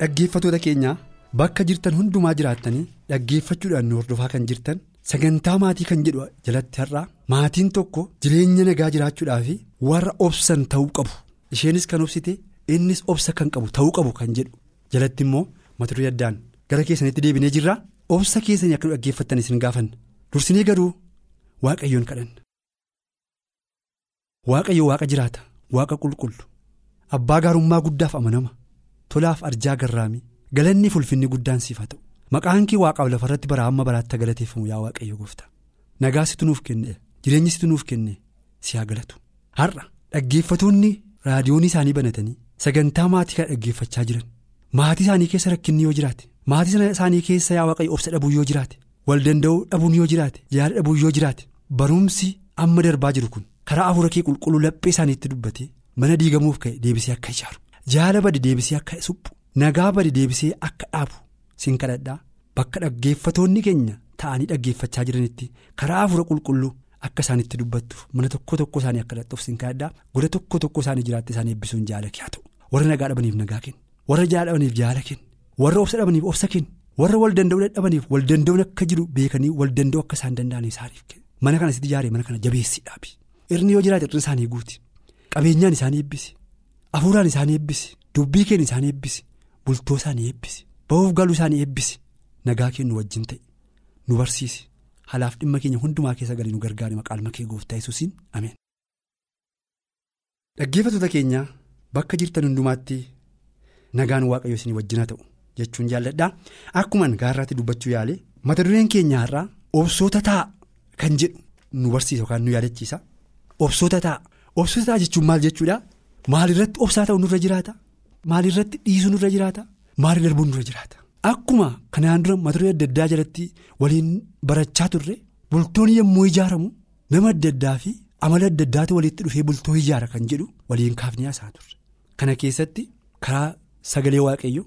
Dhaggeeffattoota keenyaa bakka jirtan hundumaa jiraattanii dhaggeeffachuudhaan nu hordofaa kan jirtan sagantaa maatii kan jedhu jalatti har'aa maatiin tokko jireenya nagaa jiraachuudhaaf warra obsan ta'uu qabu. Isheenis kan obsite innis obsa kan qabu ta'uu qabu kan jedhu. Jalatti immoo mata addaan gara keessanitti deebinee jirra. Obsa keessanii akka dhaggeeffattan isin gaafanna dursinee garuu waaqayyoon kadhanna. Waaqayyo waaqa jiraata waaqa qulqullu. Abbaa gaarummaa guddaaf amanama. Tolaaf arjaa garraamii galanni fulfinni guddaan siif haa ta'u. Maqaan kee waaqaaf lafa irratti bara amma baraatti galateeffamu yaa waaqayyo goofta nagaa situ nuuf kenne jireenyi situ nuuf kenne si haa galatu. Har'a dhaggeeffatoonni raadiyoonii isaanii banatanii sagantaa maatii kan dhaggeeffachaa jiran. Maatii isaanii keessa rakkinni yoo jiraate maatii isaanii keessa yaa waaqayyo obsa dhabuu yoo jiraate wal danda'uu dhabuun yoo jiraate yaada dhabuu yoo jiraate barumsi amma darbaa jiru kun karaa afuura kee qulqulluu laphee isaaniitti dubbatee mana diigamuuf ka'e deebisee akka ijaaru. Jaala badi deebisee akka suphu nagaa badi deebisee akka dhaabu sin kadhadhaa. Bakka dhaggeeffatoonni keenya ta'anii dhaggeeffachaa jiranitti karaa afuura qulqulluu akka isaanitti dubbattuuf mana tokko tokko isaanii akka dhaqxuuf sin kadhadhaa. Goda tokko tokko isaanii jiraatte isaanii eebbisuun jaala haa ta'u. Warra nagaa dhabaniif nagaa kenna warra jaala dhabaniif jaala kenna warra obsa dhabaniif obsa kenna warra wal danda'uu dadhabaniif wal danda'uun akka jiru beekanii wal danda'u akka isaan danda'an isaaniif kenna mana kana sitti ijaaree mana kana jabeessii dhaabi irni yoo jiraate irni isaanii guuti qabeenyaan isaanii eebbisi. Afuuraan isaanii eebbisi dubbii keenya isaanii eebbisi bultoo isaanii eebbisi ba'uuf galuu isaanii eebbisi nagaa kennu wajjin ta'e nu barsiisi. Halaaf dhimma keenya hundumaa keessa galii nu gargaari maqaan makee gooftaa yesuusiin. Ameen. Dhaggeeffattoota keenya bakka jirtan hundumaatti nagaan waaqayyo isinii wajjin haa ta'u jechuun jaalladhaa akkuman gaarraatti dubbachuu yaale mata dureen keenya har'aa obsoota ta'a kan jedhu nu barsiisa yookaan nu yaadachiisa obsoota ta'a. Obsoota ta'a jechuun maal jechuudha. Maalirratti obsaa ta'u nurra jiraata. Maalirratti dhiisuu nurra jiraata. Maali darbuun nurra jiraata. Akkuma kanaan dura mata duree adda addaa jalatti waliin barachaa turre bultoon yommuu ijaaramu nama adda addaa fi amala adda addaatu walitti dhufee bultoo ijaara kan jedhu waliin kaafnee haasa'aa turre. Kana keessatti karaa sagalee waaqayyo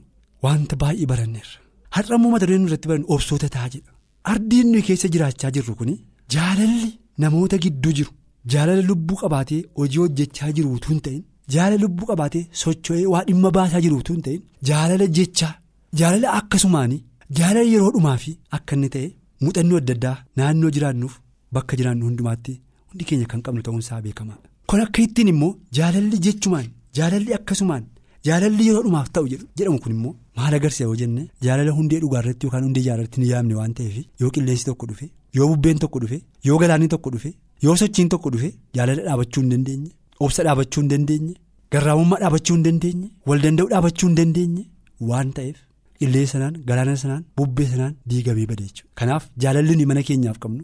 wanta baay'ee baranneerra. Har'a immoo mata dureen irratti baranne obsoota ta'a jedha. Ardiin nuyi keessa jiraachaa jirru kun jaalalli namoota gidduu jiru. Jaalala lubbuu qabaatee hojii hojjechaa jiru utuu hin ta'in. Jaalala lubbuu qabaatee socho'ee waa dhimma baasaa jiru utuu hin ta'in jaalala jechaa jaalala akkasumaan jaalala yeroo dhumaa fi akka inni ta'e muuxannoo adda addaa naannoo jiraannuuf bakka jiraannu hundumaatti hundi keenya kan qabnu ta'uunsaa beekamaadha. Kun akka ittiin immoo jaalalli jechumaan jaalalli akkasumaan jaalalli yeroo dhumaaf ta'u jedhamu kun immoo maal agarsiisa yoo jenne jaalala hundee dhugaarratti yookaan hundee jaalalatti ni yaamne waan ta'eef yoo qilleensi tokko dhufe yoo bubbeen tokko dhufe yoo galaanni tokko dhufe yoo sochiin tokko dhufe jaalala dhaabachuu hin. Obsa dhaabachuu hin dandeenye? Garraamummaa dhaabachuu hin dandeenye? Wal danda'uu dhaabachuu hin dandeenye? Waan ta'eef qilleensa sanaan galaana sanaan bubbee sanaan diigamee bada jechuudha kanaaf jaalalli nuyi mana keenyaaf qabnu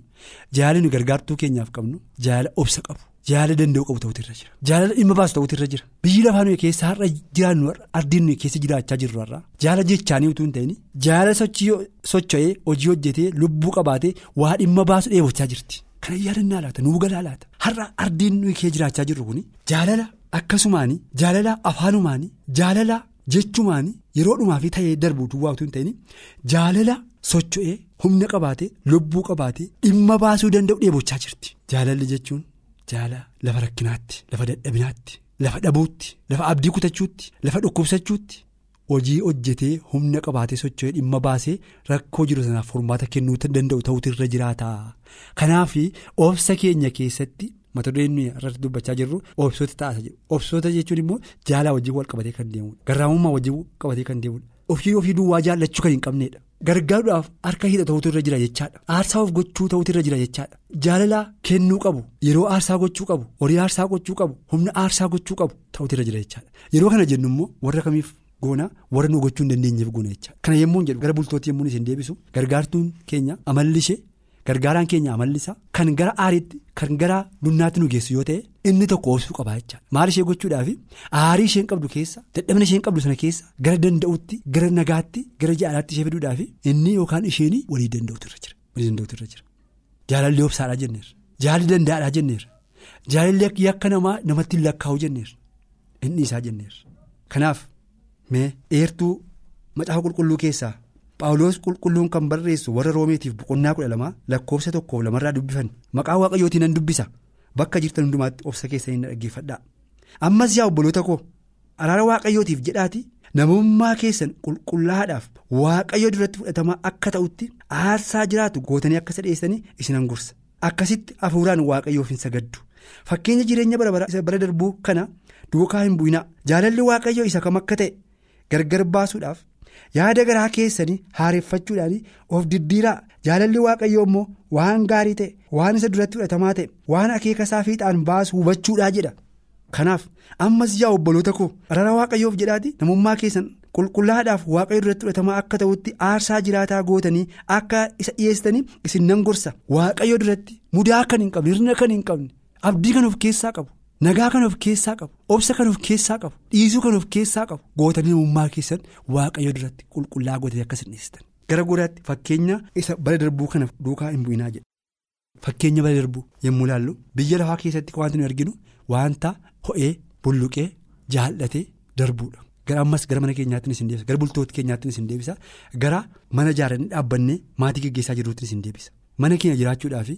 jaalalli nuyi gargaartuu keenyaaf qabnu jaalala obsa qabu jaalala danda'uu qabu ta'utu irra jira. Jaalala dhimma baasu ta'utu irra jira. Biyyi lafaa nuyi keessa har'a jiraannu ardiin nuyi keessa jiraachaa jirru har'a. Jaala jechaanii utuu hin ta'in jaala socho'ee hojii hojjetee lubbuu qabaatee waa dhimma baasu dheebochaa jirti. Kana yaadannaa laata nuu galaa laata har'a ardiin nuyi kee jiraachaa jirru kun jaalala akkasumaan jaalala afaanumaan jaalala jechumaan yeroo dhumaa fi ta'ee darbu duwwaa utuu hin ta'in jaalala socho'ee humna qabaatee lubbuu qabaatee dhimma baasuu danda'u dheebochaa jirti. Jaalalli jechuun jaala lafa rakkinaatti lafa dadhabinaatti lafa dhabuutti lafa abdii kutachuutti lafa dhukkubsachuutti hojii hojjetee humna qabaatee socho'ee dhimma baasee rakkoo jiru sanaaf furmaata kennuu danda'u ta'utu irra jiraata. Kanaaf obsa keenya keessatti mata dureen irratti dubbachaa jirru obsoota ta'a jedhu. Obsoota jechuun immoo jaalala wajjin wal qabatee kan deemudha. Garraamummaa wajjin qabatee kan deemudha. Ofii ofii duwwaa jaallachuu kan hin qabneedha gargaaruudhaaf harka hidha ta'utu irra jira jechaadha. Aarsaa of gochuu ta'utu irra jira jechaadha. Jaalala kennuu qabu yeroo aarsaa gochuu qabu horii aarsaa gochuu qabu humna aarsaa gochuu qabu ta'utu irra jira jechaadha. Yeroo kana jennu immoo warra kamiif. Goona warra nu gochuu hin dandeenyeef goona jecha. Kana yommuu jedhu gara bultootti yommuu isin deebisu gargaartuun keenya amalli gargaaraan keenya amallisaa kan gara aariitti kan gara dunnaatti nu geessu yoo ta'e inni tokko obsuu qabaa jecha. Maal ishee gochuudhaaf aarii isheen qabdu keessa dadhabina isheen qabdu sana keessa gara danda'utti gara nagaatti gara jaalaatti ishee fiduudhaaf inni yookaan isheen walii danda'utu irra jira. Walii danda'utu irra jira. Jaalalli obsaadhaa jenneerra. Jaalalli danda'aadhaa jenneerra. Jaalalli yakka namaa namatti lakkaa'u jenneerra. Inni isaa jenneerra. Kanaaf mee eertuu macaafa qulqulluu keessaa. Paawuloos qulqulluun kan barreessu warra roomeetiif boqonnaa kudha lamaa lakkoofsa tokkoof lamarraa dubbifan. Maqaa waaqayyootiin nan dubbisa. Bakka jirtan hundumaatti obsa keessanii na dhaggeeffadhaa ammas yaa obboloota koo araara waaqayyootiif jedhaati namummaa keessan qulqullaa'aadhaaf waaqayyo duratti fudhatamaa akka ta'utti aarsaa jiraatu gootanii akka sadheessanii isinan gorsa. Akkasitti hafuuraan waaqayyoof hin sagaddu. Fakkeenya jireenya bara darbuu kana duukaa hin bu'inaa. Jaalalli waaqayyoo isa kam akka ta'e gargar baasuudhaaf. yaada garaa keessanii haareffachuudhaan of diddiiraa jaalalli waaqayyoo immoo waan gaarii ta'e waan isa duratti fudhatamaa ta'e waan akeeka isaa fiixaan baasu hubachuudhaa jedha kanaaf ammas yaa obboloota koo araara waaqayyoof jedhaati namummaa keessan qulqullaa'aadhaaf waaqayyo duratti fudhatamaa akka ta'utti aarsaa jiraataa gootanii akka isa dhiyeessanii isin nan gorsa waaqayyo duratti mudaa kan hin qabne hirna kan hin qabne abdii kan of keessaa qabu. Nagaa kan of keessaa qabu obsa kan of keessaa qabu dhiisuu kan of keessaa qabu gootanii namummaa keessan waaqayyo duratti qulqullaa'aa gootanii akka isin dhiyeessitan gara godaatti fakkeenya isa bara darbuu kana duukaa hin bu'inaa jedha. Fakkeenya bara darbuu yommuu ilaallu biyya lafaa keessatti wanti nu arginu wanta ho'ee bulluqee jaallatee darbuudha. Gara ammas gara mana keenyaatti isin deebisa gara bultoota keenyaatti isin deebisa gara mana ijaaranii dhaabbannee maatii gaggeessaa jiruutti isin deebisa. Mana keenya jiraachuudhaaf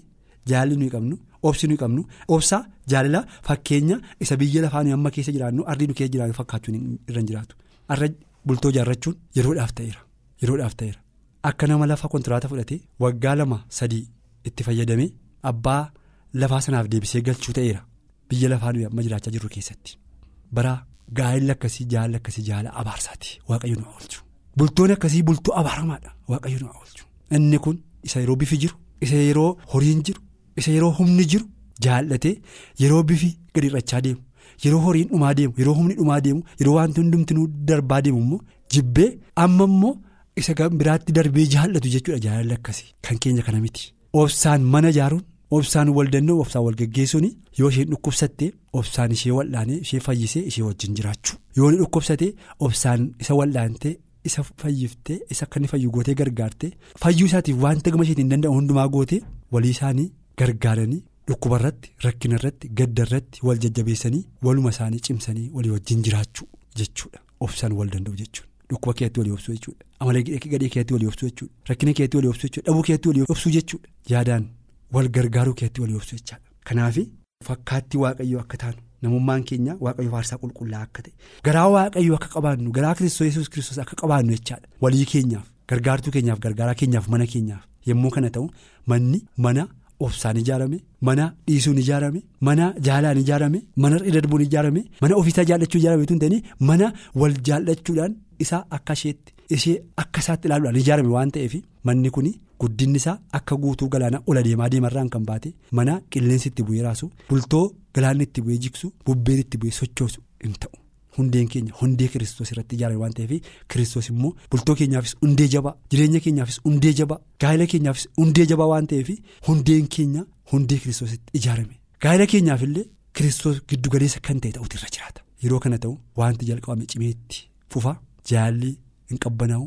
jaalalli nuyi qabnu. obsi nuyi qabnu obsaa jaalala fakkeenya isa biyya lafaa nuyi amma keessa jiraannu ardii nu keessa jiraannu fakkaachuun irra jiraatu. Arra bultoo ijaarrachuun yeroodhaaf ta'eera yeroodhaaf ta'eera. Akka nama lafa kontiraata fudhatee waggaa lama sadii itti fayyadamee abbaa lafaa sanaaf deebisee galchuu ta'eera biyya lafaa nuyi amma jiraachaa jirru keessatti. Bara gaa'elli akkasii jaalala akkasii jaala abaarsaati. Waaqayyo nu oolchu. Bultoonni akkasii bultoo abaaramaadha. Waaqayyo nu oolchu. Inni kun isa yeroo bifi jiru isa yeroo horiin jiru. Isa yeroo humni jiru jaallatee yeroo bifi gadi hir'achaa deemu yeroo horiin dhumaa deemu yeroo humni dhumaa deemu yeroo wanti hundumtinuu darbaa deemu immoo jibbee amma immoo isa biraatti darbee jaallatu jechuudha jaalalli akkasii kan keenya kana miti. obsaan mana ijaaruun obsaan wal danda'u obsaan wal geggeessuun yoo isheen dhukkubsattee obsaan ishee wal'aanee ishee fayyisee ishee wajjin jiraachuu yoo inni dhukkubsatee obsaan isa wal'aantee. isa fayyiftee isa akka inni fayyu gootee gargaartee fayyuu isaatiif wanta gama isheetiin danda'u hundumaa gootee walii isaanii gargaaranii dhukkuba irratti rakkina irratti gadda irratti wal jajjabeessanii waluma isaanii cimsanii walii wajjin jiraachuu jechuudha. Obsaan wal danda'u jechuudha. Dhukkuba keetti walii obsuu jechuudha. Amala gadhee keetti walii obsuu jechuudha. Rakkina keetti walii obsuu jechuudha. Dhabuu keetti walii obsuu jechuudha. Yaadaan wal gargaaruu keetti walii obsuu jechaadha. Kanaaf fakkaatti waaqayyoo akka taanu. namummaan keenya waaqayyo faarsaa qulqullaa akka ta'e garaa waaqayyo akka qabaannu garaa kiristoos yesuus kiristoos akka qabaannu jechaadha. Walii keenyaaf gargaartuu keenyaaf gargaaraa keenyaaf mana keenyaaf yommuu kana ta'u manni mana obsaan ijaarame mana dhiisuun ijaarame mana jaalaan ijaarame mana darbuun ijaarame mana ofiisaa jaallachuu ijaarame tun mana wal jaallachuudhaan isaa akka isheetti ishee akka isaatti ilaaluudhaan ijaarame waan ta'eef manni kun. guddinni isaa akka guutuu galaana ola deemaa deemarraan kan baate mana qilleensi itti bu'ee raasu bultoo galaanni itti bu'ee jigsu bubbeen itti bu'ee sochoosu hin ta'u hundeen keenya hundee kiristoos irratti ijaarame waan ta'eef kiristoos immoo bultoo keenyaafis hundee jabaa jireenya keenyaafis hundee jabaa gaa'ela keenyaafis hundee jabaa waan ta'eef hundeen keenya hundee kiristoositti ijaarame gaa'ela keenyaafillee kiristoos giddu galeessa kan ta'e ta'utu irra jiraata yeroo kana ta'u wanti jalqabame cimeetti fufa jaalli hin qabbanaa'u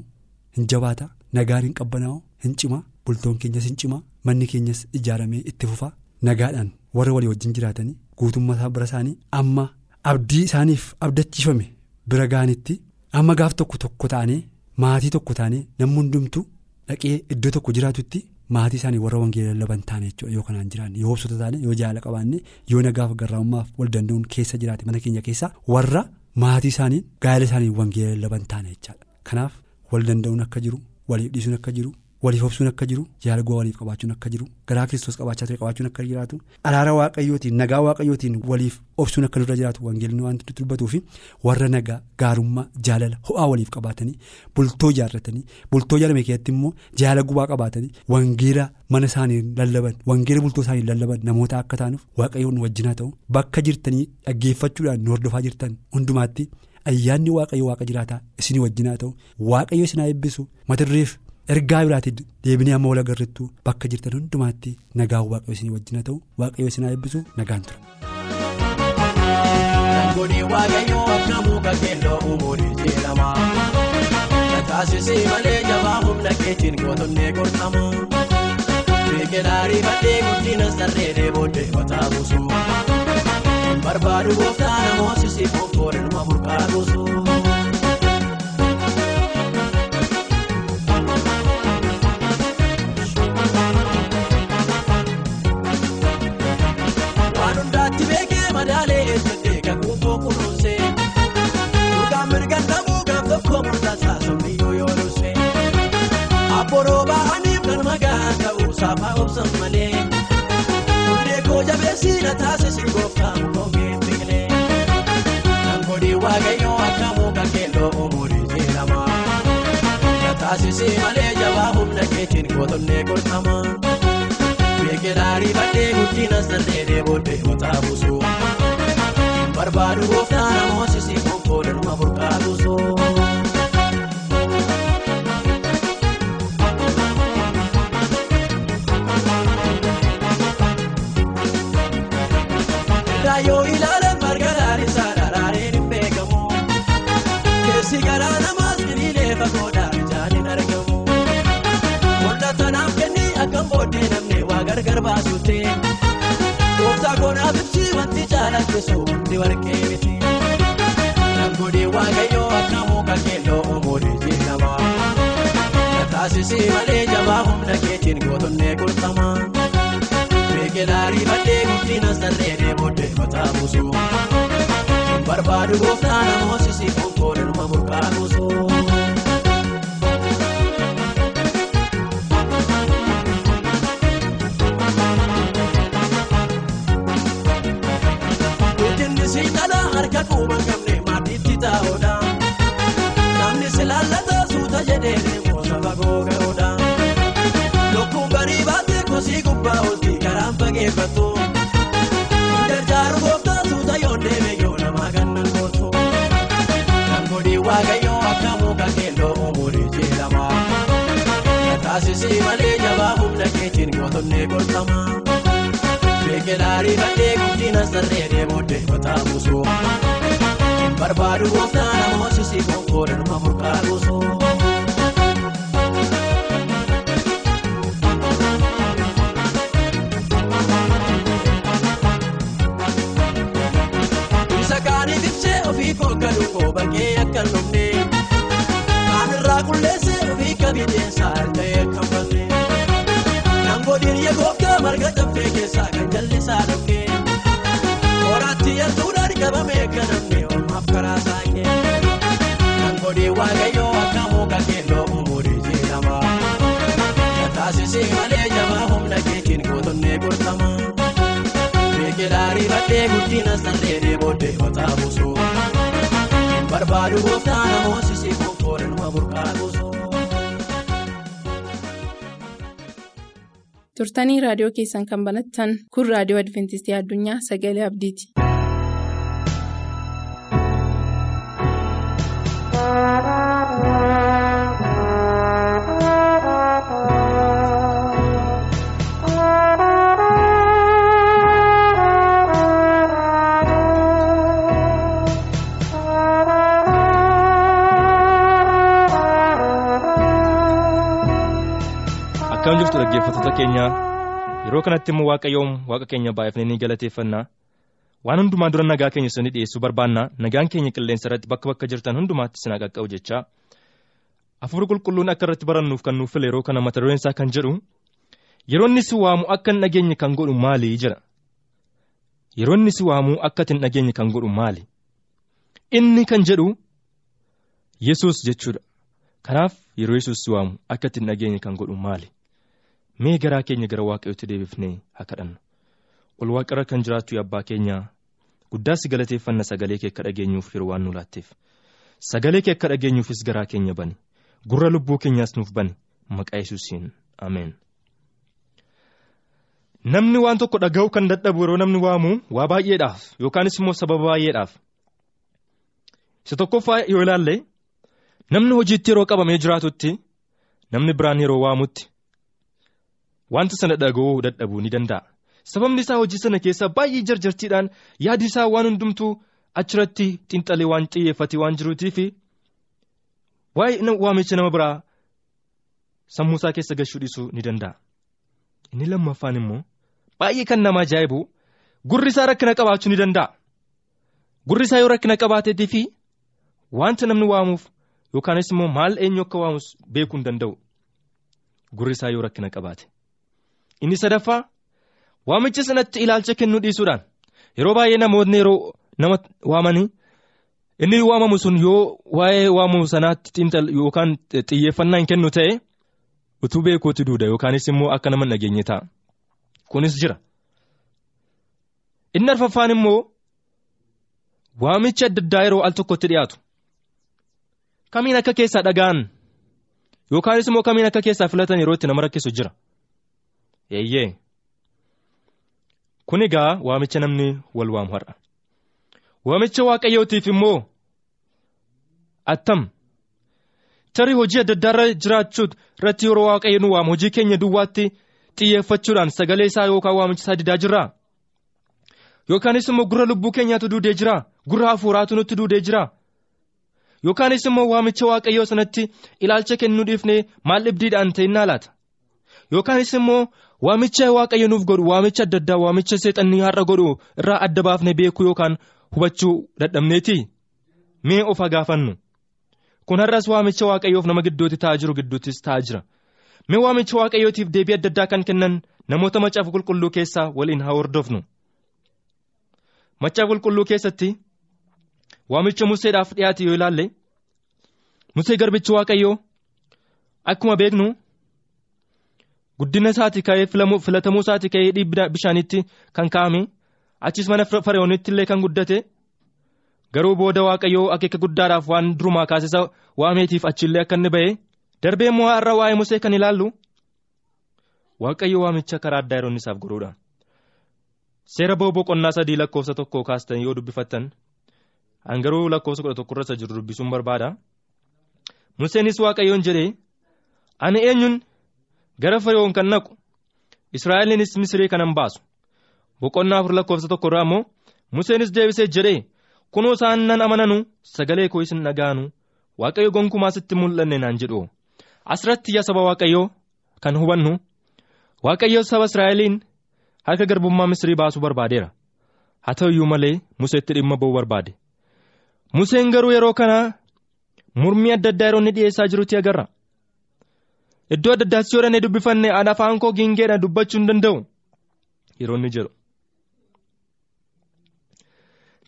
hin jabaata nagaan hin qabbanaa'u. hin cima bultoon keenyas hin cima manni keenyas ijaaramee itti fufa nagaadhaan warra walii wajjin jiraatanii guutummaa bira isaanii amma abdii isaaniif abdachiifame bira gaanitti amma gaaf tokko tokko ta'anii maatii tokko ta'anii namni hundumtu dhaqee iddoo tokko jiraatutti maatii isaanii warra wangeela lallaban taane jechuudha yoo kanaan jiraanne yoo obsota taane yoo jaala qabaanne yoo nagaaf garraamummaaf wal danda'uun keessa jiraate mana keenya keessa warra maatii isaanii gaa'ela isaanii wangeela lallaban taane jechaadha kanaaf wal danda'uun akka jiru waliif dhiisuun akka jiru. Waliif obsuun akka jiru jaalala waliif qabaachuun akka jiru garaa kiristoos qabaachaa ture qabaachuun akka jiraatu araara waaqayyootiin nagaa waaqayyootiin waliif obsuun akka nurra jiraatu wangeelni waan dubbatuu fi warra nagaa gaarummaa jaalala ho'aa waliif qabaatanii bultoo ijaarratanii bultoo ijaarame keessatti immoo jaalala gubaa qabaatanii wangeela mana isaanii lallaban wangeela bultoo isaanii lallaban namoota akka taanuuf waaqayyoon wajjinaa ta'u bakka jirtanii dhaggeeffachuudhaan nu hordofaa jirtan hundumaatti ayyaanni waaqayyo waaqa jiraataa isinii wajjinaa ta'u waaqayyo isinaa eebbisu mata dureef. Ergaa biraatti deebinee amma wal agarrittu bakka jirtan hundumaatti nagaan waaqayyo isin wajjin ta'u waaqayyo isin eebbisu nagaan tura. Waaqayyoo. Taasisee malee jabaa humna keetiin gootonnee gorfama. Beekelaarii baddee guddina sarreedee booddee mataa buusu. Barbaadu gooftaa namoota siifuu kooluma burqaa buusu. Obsan malee. Hundee koo jabeessii na taasisi gooftaa mukoomee biqilee. Nangodii waaqayyoo akka muka keelloo umurii jedhama. Na taasisi malee jabaa humna keetiin gootonnee gorfama. Beekelaarii baddee guddina sarreedee booddee mataa buusu. Barbaadu gooftaa namoota siifuu kooluma burqaa buusu. Raayyoo waa gargar baasuutti. Gooftaa koonaaf ibsi wanti caalachisuu wanti warqee miti. Nangodii waaqayyoo akka muka keelloo umurii jedhama. Taasisii malee jabaa humna keetiin gootonnee gorfama. Beekelaarii baddee guddina sarreedee booddee mataa buusu. Barbaadu gooftaa namoota siifuu kooluma burqaa buusu. Quba qabne maatiitti taa'uudha. Namni si laallata suuta jedhee deemu saba googa'uudha. Lukkuun barii baatee kosii gubbaa olti karaan fageeffatu. Gargaaru gooftaa suuta yoo deeme yoo namaa gannan gootu. Nangodii waaqayyoo akka muka keelloo umurii jedhama. Taasisii malee jabaa humna keetiin gootonnee gorfama. Beekelaarii baddee guddina sarreedee booddee mataa buusu. Barbaadu gooftaa namoota siifuu kooluma burqaa buusu. Isa kaaniif ibsee ofii foogganuu koo bakkee akka lubne. Kaanirraa qulleessee ofii kabideensaa ta'ee kan banne. Nangodin yaa gooftaa marga caffee keessaa kan jallisaa dhufee. Horaatti yaaltuudhaan qabamee akka namni ormaaf karaa saaqee. Nangodin waaqayyoo akka muka keelloo umurii jedhama. Na taasisee malee jabaa humna keetiin gootonnee gorfama. Beekelaarii baddee guddina sarreedee booddee mataa buusu. Barbaadu gooftaa namoota siifuu kooluma burqaa buusu. turtanii raadiyoo keessan kan banattan kun raadiyoo adventistii addunyaa sagalee abdiiti. Dhaggeeffattoota keenya yeroo kanatti immoo waaqayyoon waaqa keenya baay'ifnee ni galateeffanna waan hundumaa dura nagaa keenya isinii dhiyeessuu barbaanna nagaan keenya qilleensa irratti bakka bakka jirtan hundumaatti isin qaqqabu jecha hafuurri qulqulluun akka irratti barannuuf kan nuuf file yeroo kana mata dureen isaa kan jedhu yeroo inni si waamu akka hin dhageenye kan godhu maali jedha yeroo inni si waamu akka hin dhageenye kan godhu maali? Inni kan jedhu yesus jechuudha. Kanaaf yeroo yesus si waamu akka hin dhageenye kan godhu maali. Mee garaa keenya gara waaqayyootti deebifnee haa kadhannu. Ol waaqarra kan jiraattu abbaa keenya guddaa si galateeffanna sagalee kee akka dhageenyuuf yeroo waan nu laatteef. Sagalee kee akka dhageenyuufis garaa keenya bani. Gurra lubbuu keenyaas nuuf bani. Maqaa yesuusiin. Ameen. namni waan tokko dhaga'uu kan dadhabu yeroo namni waamu waa baay'eedhaaf yookaanis immoo sababa baay'eedhaaf. Isa tokkoffaa yoo ilaalle namni hojiitti yeroo qabamee jiraatutti namni biraan yeroo waamutti wanta sana dhaga'uu dadhabuu ni danda'a. Sababni isaa hojii sana keessa baay'ee jarjartiidhaan yaadi isaa waan hundumtuu achirratti xiinxalee waan xiyyeeffatee waan jiruutiifi waa'ee waamicha nama biraa sammuu isaa keessa gashuu dhiisuu ni danda'a. Inni lammaffaan immoo baay'ee kan nama ajaa'ibu gurri isaa rakkina qabaachuu ni danda'a. Gurri isaa yoo rakkina qabaateetii fi wanta namni waamuuf yookaanis immoo maal eenyu akka waamus beekuu hin danda'u. Gurri isaa yoo rakkina qabaate. Inni sadaffaa waamicha sanatti ilaalcha kennuu dhiisuudhaan yeroo baay'ee namoonni yeroo nama waamanii inni waamamu sun yoo waa'ee waamamu sanaatti xiinxal yookaan xiyyeeffannaa hin kennu ta'e utuu beekuutti duuda yookaanis immoo akka nama hin dhageenye ta'a. Kunis jira. Inni arfaffaan immoo waamicha adda addaa yeroo al tokkotti dhiyaatu. Kamiin akka keessaa dhaga'an yookaanis immoo kamiin akka keessaa filatan yeroo itti nama rakkisu jira. Eeyyee. Kun egaa waamicha namni wal waamu har'a. Waamicha waaqayyootiif immoo attam tarii hojii adda addaa jiraachuu irratti yeroo waaqayyo nu waamu hojii keenya duwwaatti xiyyeeffachuudhaan sagalee isaa yookaan waamicha isaa didaa jirraa? Yookaanis immoo gurra lubbuu keenyaatu duudee jiraa? Gurra hafuuraatu nutti duudee jiraa? Yookaanis immoo waamicha waaqayyoo sanatti ilaalcha kennuu dhiifnee maal dhibdiidhaan ta'innaa laata? Yookaanis immoo waamicha waaqayyo nuuf godhu waamicha adda addaa waamicha seexannii har'a godhu irraa adda baafnee beekuu yookaan hubachuu dadhabneeti? Mee of gaafannu kun har'as waamicha waaqayyoof nama gidduutti ta'aa jiru gidduuttis ta'aa jira. Mee waamicha waaqayyootiif deebii adda addaa kan kennan namoota macaafa qulqulluu keessaa waliin haa hordofnu. Macaafa qulqulluu keessatti waamicha museedhaaf dhiyaate yoo ilaalle musee garbichi waaqayyoo akkuma beeknu. Guddina isaati ka'ee filatamuu isaati ka'ee dhiibbi bishaanitti kan kaa'ame achis mana fariyoonitti illee kan guddate garuu booda waaqayyoo akeeka guddaadhaaf waan durumaa kaasisa waameetiif achillee akka inni ba'e darbee immoo har'a waa'ee musee kan ilaallu waaqayyo waamicha karaa addaa yeroo isaaf godhuudha. seera boqonnaa sadii lakkoofsa tokko kaastan yoo dubbifattan hangaruu lakkoofsa kudha tokko irra jiru dubbisuun barbaada museenis waaqayyoon jedhee ani eenyuun. Gara fariyoon kan naqu israa'eliinis misrii kanan baasu. Boqonnaa afur lakkoofsa tokko irraa immoo museenis deebisee jedhee kunoo isaan nan amananu sagalee koo isin dhaga'anu waaqayyo gonkumaa sitti mul'anne naan jedhu. Asirratti yaa saba waaqayyoo kan hubannu waaqayyo saba israa'eliin harka garbummaa misrii baasuu barbaadeera. Haa ta'u iyyuu malee museetti dhimma ba'uu barbaade. Museen garuu yeroo kana mormii adda addaa yeroo inni dhiyeessaa jirutti agarra. Iddoo adda addaatti yoo dhannee dubbifanne aan afaan koo gingeedhaan dubbachuu hin danda'u yeroo inni jedhu.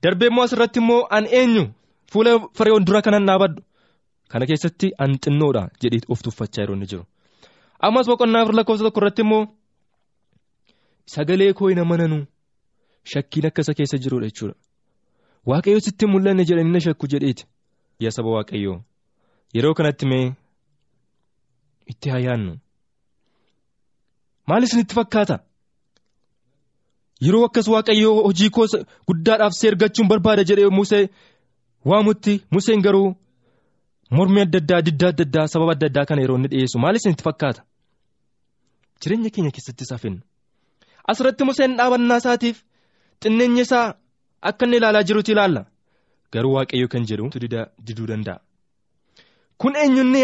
Darbee immoo asirratti immoo an eenyu fuula fariyoon dura kanan dhaabadhu kana keessatti an xinnoodha jedhee of tuffachaa yeroo inni jiru. Ammas boqonnaa afur lakkoofsa tokko irratti immoo sagalee koo hin amananu shakkiin akka isa keessa jirudha jechuudha. Waaqayyo sitti mul'anne jedhanii na shakku jedheeti. Yaa saba waaqayyoo yeroo kanatti mee. Itti hayyaannu maal isinitti fakkaata yeroo akkas waaqayyoo hojii koo guddaadhaaf si ergachuun barbaada jedhee musee waamutti museen garuu mormii adda addaa diddaa adda addaa sababa adda addaa kana yeroo inni dhiyeessu maal isinitti fakkaata jireenya keenya keessatti safin asirratti museen dhaabannaa isaatiif xinneenya isaa akka inni ilaalaa jirutti ilaalla garuu waaqayyo kan jedhu diduu danda'a kun eenyunni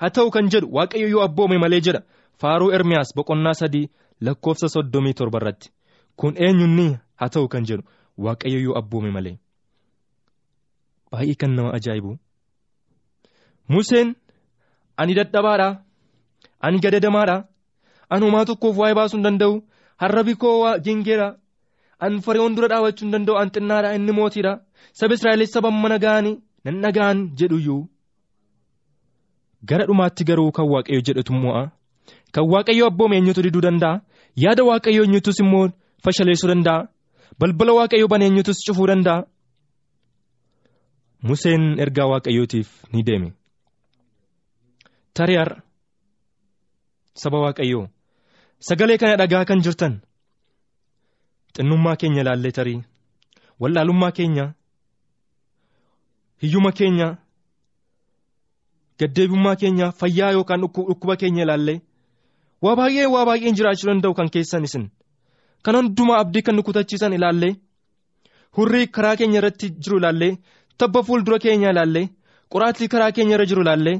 haa ta'u kan jedhu waaqayyo yoo abboome malee jedha. Faaruu ermiyaas boqonnaa sadii lakkoofsa soddomii torba irratti. Kun eenyunni haa ta'u kan jedhu waaqayyo yoo abboome malee. Baay'ee kan nama ajaa'ibu. Museen ani dadhabaadha ani gadadamaadha ani homaa tokkoof waa'ee baasuu hin danda'u? Harrabi koo gingeera ani fariyoon dura dhaabachuu hin danda'u? Ani xinnaadha inni mootiidha saba Israa'elis saba mana ga'anii? Nan dhaga'an jedhuyyuu. Gara dhumaatti garuu kan waaqayyo jedhatu mo'a. Kan waaqayyo abboome eenyutu diduu danda'a. Yaada waaqayyo eenyutus immoo fashaleessuu danda'a. Balbala waaqayyo bane eenyutus cufuu danda'a. Museen ergaa waaqayyootiif ni deeme. Tarii har'a saba waaqayyoo sagalee kana dhagaa kan jirtan. Xinnummaa keenya ilaallee tarii. Wallaalummaa keenya. Hiyyuma keenya. Gaddeebummaa keenya fayyaa yookaan dhukkuba keenya ilaallee waa baay'ee waa baay'een jiraachuu danda'u kan keessan isin. Kan hundumaa abdii kan nu kutachiisan ilaallee hurrii karaa keenya irratti jiru ilaallee tabba fuuldura keenya ilaallee qoraattii karaa keenya irra jiru ilaallee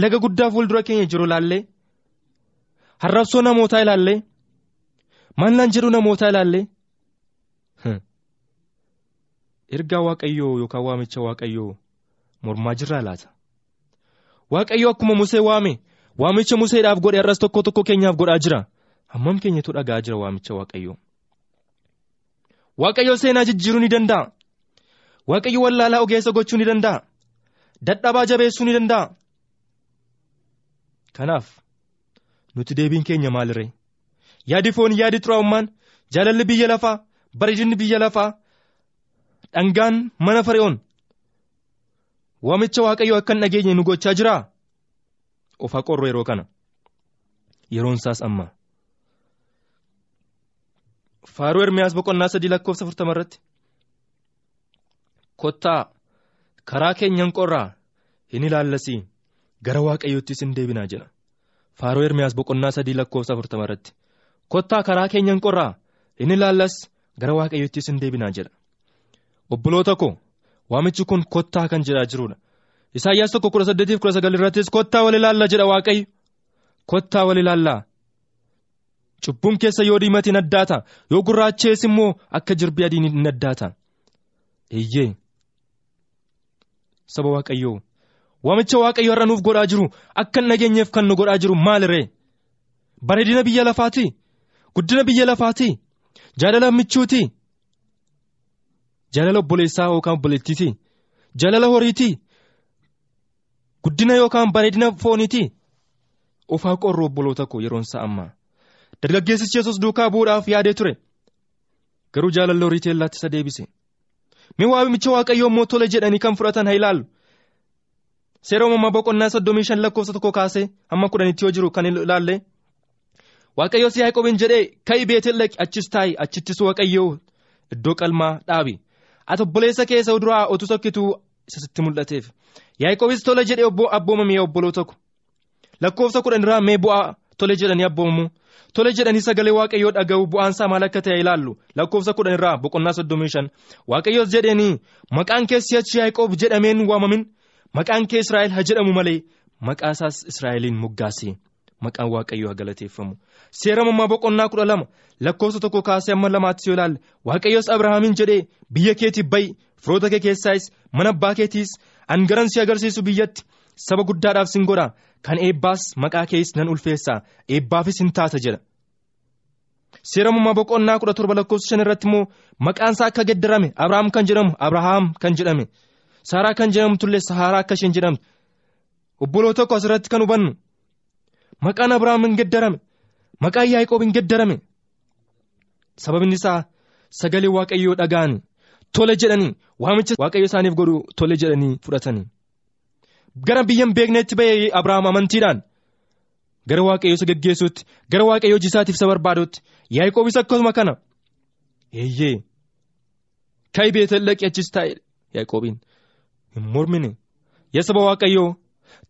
laga guddaa fuuldura keenya jiru ilaallee harrabsoo namootaa ilaallee maallaan jedhu namootaa ilaallee ergaa waaqayyoo yookaan waamicha waaqayyoo mormaa jirraa laata waaqayyoo akkuma musee waame waamicha museedhaaf godhe har'as tokko tokko keenyaaf godhaa jira. Hammam keenyatu dhagaa jira waamicha waaqayyoo waaqayyoo seenaa jijjiiruu ni danda'a. Waaqayyo wallaalaa ogeessa gochuu ni danda'a. Dadhabaa jabeessuu ni danda'a. Kanaaf nuti deebiin keenya maaliree yaadi foon yaadi xuraa'ummaan jaalalli biyya lafaa bareedinni biyya lafaa dhangaan mana fari'oon waamicha waaqayyoo akka hin dhageenye nu gochaa jiraa of haqorru yeroo kana. Yeroon isaas amma. Faaruu ermiyaas boqonnaa sadii lakkoofsa afurtama irratti. Kottaa karaa keenyan qorraa? Hin ilaallasii. Gara waaqayyoottis hin deebinaa jedha faaruu ermiyaas boqonnaa sadii lakkoofsa afurtama irratti. Kottaa karaa keenyan qorraa? Hin ilaallas. Gara waaqayyoottis hin deebinaa jedha obboloota koo waamichi kun kottaa kan jedhaa jirudha isaayyaas tokko kudha saddeetiif kudha sagal irrattis kottaa wal ilaalla jedha waaqayyo. Kottaa wal ilaallaa cubbuun keessa yoo diimate hin addaata yoo gurraachees immoo akka jirbii adiin hin addaata eeyyee. Saba waaqayyoo. Waamicha waaqayyo har'a nuuf godhaa jiru akka hin dhageenyeef kan nu godhaa jiru maaliree bareedina biyya lafaati guddina biyya lafaati jaalala michuuti jaalala obboleessaa yookaan obboleettiiti jaalala horiiti guddina yookaan bareedina fooniiti ofaa qorru obboloota koo yeroon isaa ammaa dargaggeessichi yesus duukaa bu'uudhaaf yaadee ture. Garuu jaalalli horii teellaatti isa deebise. Mee waamicha waaqayyoo immoo tole jedhanii kan fudhatan haa ilaallu. Seera uumamaa boqonnaa soddomii shan lakkoofsa tokko kaasee hamma kudhanitti yoo jiru kan ilaalle. Waaqayyoos yaaqobiin jedhee ka'i beetel dhaqi achis taa'i achittis waaqayyoo iddoo qalmaa dhaabi ati obboleessa keessa duraa otu tokkituu isa sitti mul'ateef yaaqobis tole jedhee abboomame obboloota ko lakkoofsa kudhan irraa mee bu'aa tole jedhanii abboomamu tole jedhanii sagalee waaqayyoo dhaga'u bu'aansaa maal akka ta'e ilaallu? Lakkoofsa kudhan irraa boqonnaa soddomii shan. Waaqayyoos jedheenii maqaan kee si'achi yaaqoob jedhameen waamamin? Maqaan kee israa'el haa jedhamu malee? Maqaa isaas israa'eliin moggaase maqaan waaqayyoo galateeffamu seera uumamaa boqonnaa kudha lama lakkoofsa tokko kaasee amma lamaatti yoo ilaalle waaqayyoos abrahaamiin jedhee biyya keetii ba'i firoota kee keessaayis mana abbaa keetiis angaran si agarsiisu biyyatti saba guddaadhaaf sin godha. Kan eebbaas maqaa kees nan ulfeessa eebbaafis hin taata jedha. seera uumamaa boqonnaa kudha torba lakkoofsa shan irratti immoo maqaan isaa akka geddarame abrahaam kan jedhamu abrahaam kan jedhame. Saaraa kan jedhamtullee saaraa akka isheen jedhamtu. Obboloota tokko asirratti kan hubannu maqaan abrahaam hin geddarame maqaan yaaqoob hin geddarame sababni isaa sagalee waaqayyoo dhaga'anii tole jedhanii waamicha waaqayyo isaaniif godhu tole jedhanii fudhatanii gara biyya hin beekneetti ba'ee abrahaam amantiidhaan gara waaqayyo isa geggeessuutti gara waaqayyo hojii isaatiif isa barbaadutti yaaqoobis akkasuma kana eeyyee ka'i beetel dhaqi achis taa'e yaaqoobiin hin mormine yaa saba waaqayyoo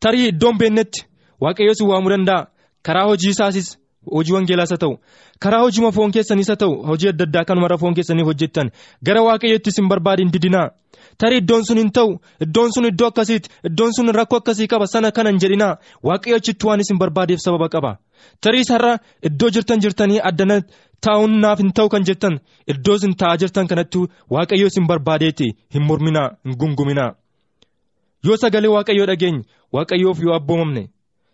tarii iddoon beeknetti waaqayyo si waamuu danda'a. Karaa hojii isaasis hojii wangeelaas haa ta'u. Karaa hojii foon keessanis haa ta'u. Hojii adda addaa kanumarra foon keessanii hojjettan. Gara waaqayyoottis hin barbaadin didinaa. Tarii iddoon sun hin ta'u. Iddoon sun iddoo akkasiiti iddoon sun rakkoo akkasii qaba. Sana kana hin jedhinaa. Waaqayyo achitti waan isin barbaadeef sababa qaba. Tarii sarara iddoo jirtan jirtanii addana taa'uun naaf hin ta'u kan jettan. Iddoo isin taa'aa jirtan kanatti waaqayyo isin barbaadeeti hin morminaa hin gunguminaa. Yoo sagalee waaqayyoo dhageenye waaqayyoof yoo abboomamne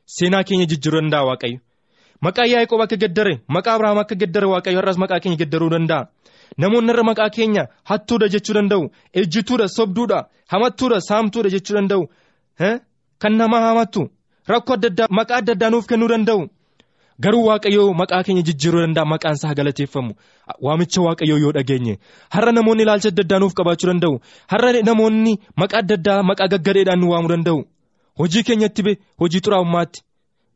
seenaa keenya jijjiiruu danda'a waaqayyo. maqaa yaaqoob akka geddare maqaa abrahaam akka geddare waaqayyo har'as maqaa keenya geddaruu danda'a. Namoonni irra maqaa keenya hattuudha jechuu danda'u. Ejjituudha sobduudha hamattuudha saamtuudha jechuu danda'u. Kan nama hamattu rakkoo adda addaa maqaa adda addaa nuuf kennuu danda'u. Garuu waaqayyoo maqaa keenya jijjiiruu danda'a maqaan isaa galateeffamu. Waamicha waaqayyoo yoo dhageenye har'a namoonni ilaalcha adda addaa nuuf qabaachuu danda'u. Har'a namoonni maqaa adda addaa maqaa gaggadeedhaan nu waamuu danda'u hojii keenyatti hojii xuraa'ummaatti.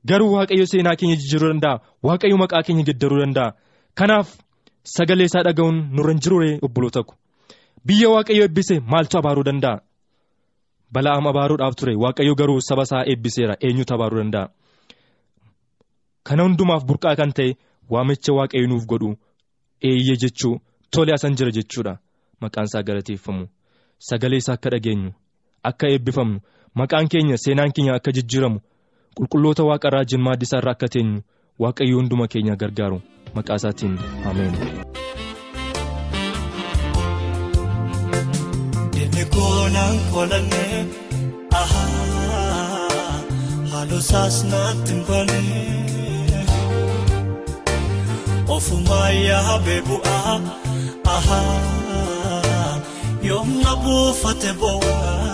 garuu waaqayyo seenaa keenya jijjiiruu danda'a. Waaqayyo maqaa keenya geddaruu danda'a. Kanaaf sagalee isaa dhaga'uun nurra hin jirure obboloota ko biyya waaqayyo eebbise maaltu abaaruu danda'a? Bala'aam abaaruudhaaf ture. Waaqayyo garuu saba isaa eebbiseera eenyutu abaaruu danda'a. Kana hundumaaf burqaa kan ta'e waamicha waaqayyo nuuf godhu eeyyee jechuu tole asan jira jechuudha. Maqaan isaa galateeffamu. Sagalee isaa akka dhageenyu akka eebbifamnu maqaan keenya seenaan keenya akka jijjiiramu qulqulloota waaqarraa jimmaaddi isaa irraa akka teenyu waaqayyo hunduma keenya gargaaru. Maqaa isaatiin ameen. Ofumaa yaabee bu'aa yoomna buufate bo'aa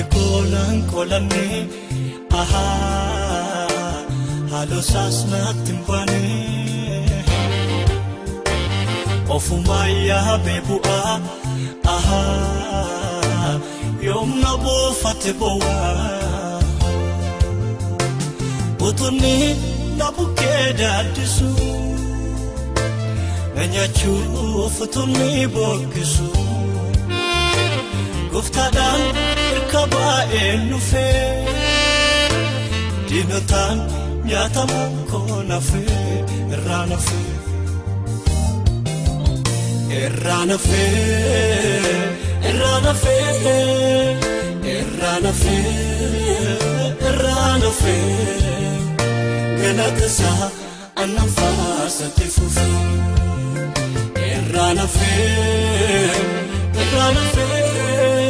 inni koonaan koolannee haaloo saasnaatti banee. Ofumaa yaabee bu'aa yoomna buufate bo'aa utunni na bukkee daaddisu na nyaachuuf utunni bokkisu gooftaadhaan hirka baay'ee nufee diinotaan nyaatamu koo nafee irraa nafee. Irraan hafee irraan hafee irraan hafee irraan hafee galata isaa aannan faasate fufee irraan hafee irraan hafee irraan hafee.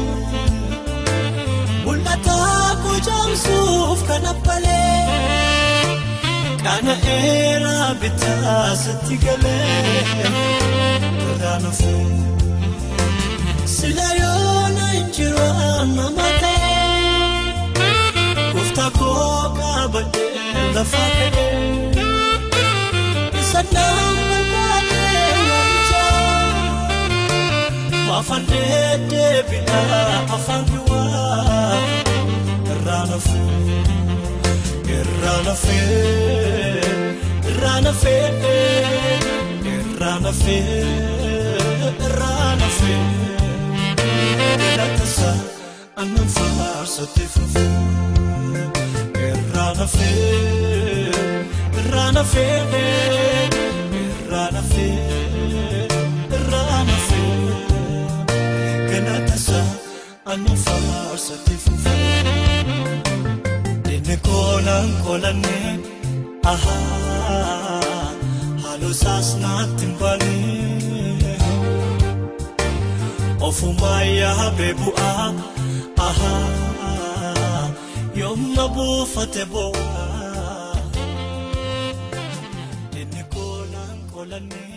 jaamsuuf kan abbalee. Kana eeraa bitaa sitti galee irraan hafee sila yoona injiraan nama ta'e gooftaa koo qabatee lafa ka'ee isa nama baatee waamichaa maafan deebi'aa afaan duwwaa irraan hafee. Irraan hafee irraan hafee irraan hafee irraan hafee lattasa aannan faarsatti fufee irraan hafee irraan hafee irraan hafee aannan faarsatti fufee. Koonaan koolannee haaloo saasnaatti banee ofumaa yaabee bu'aa yoomna buufate bo'aa inni koonaan koolannee.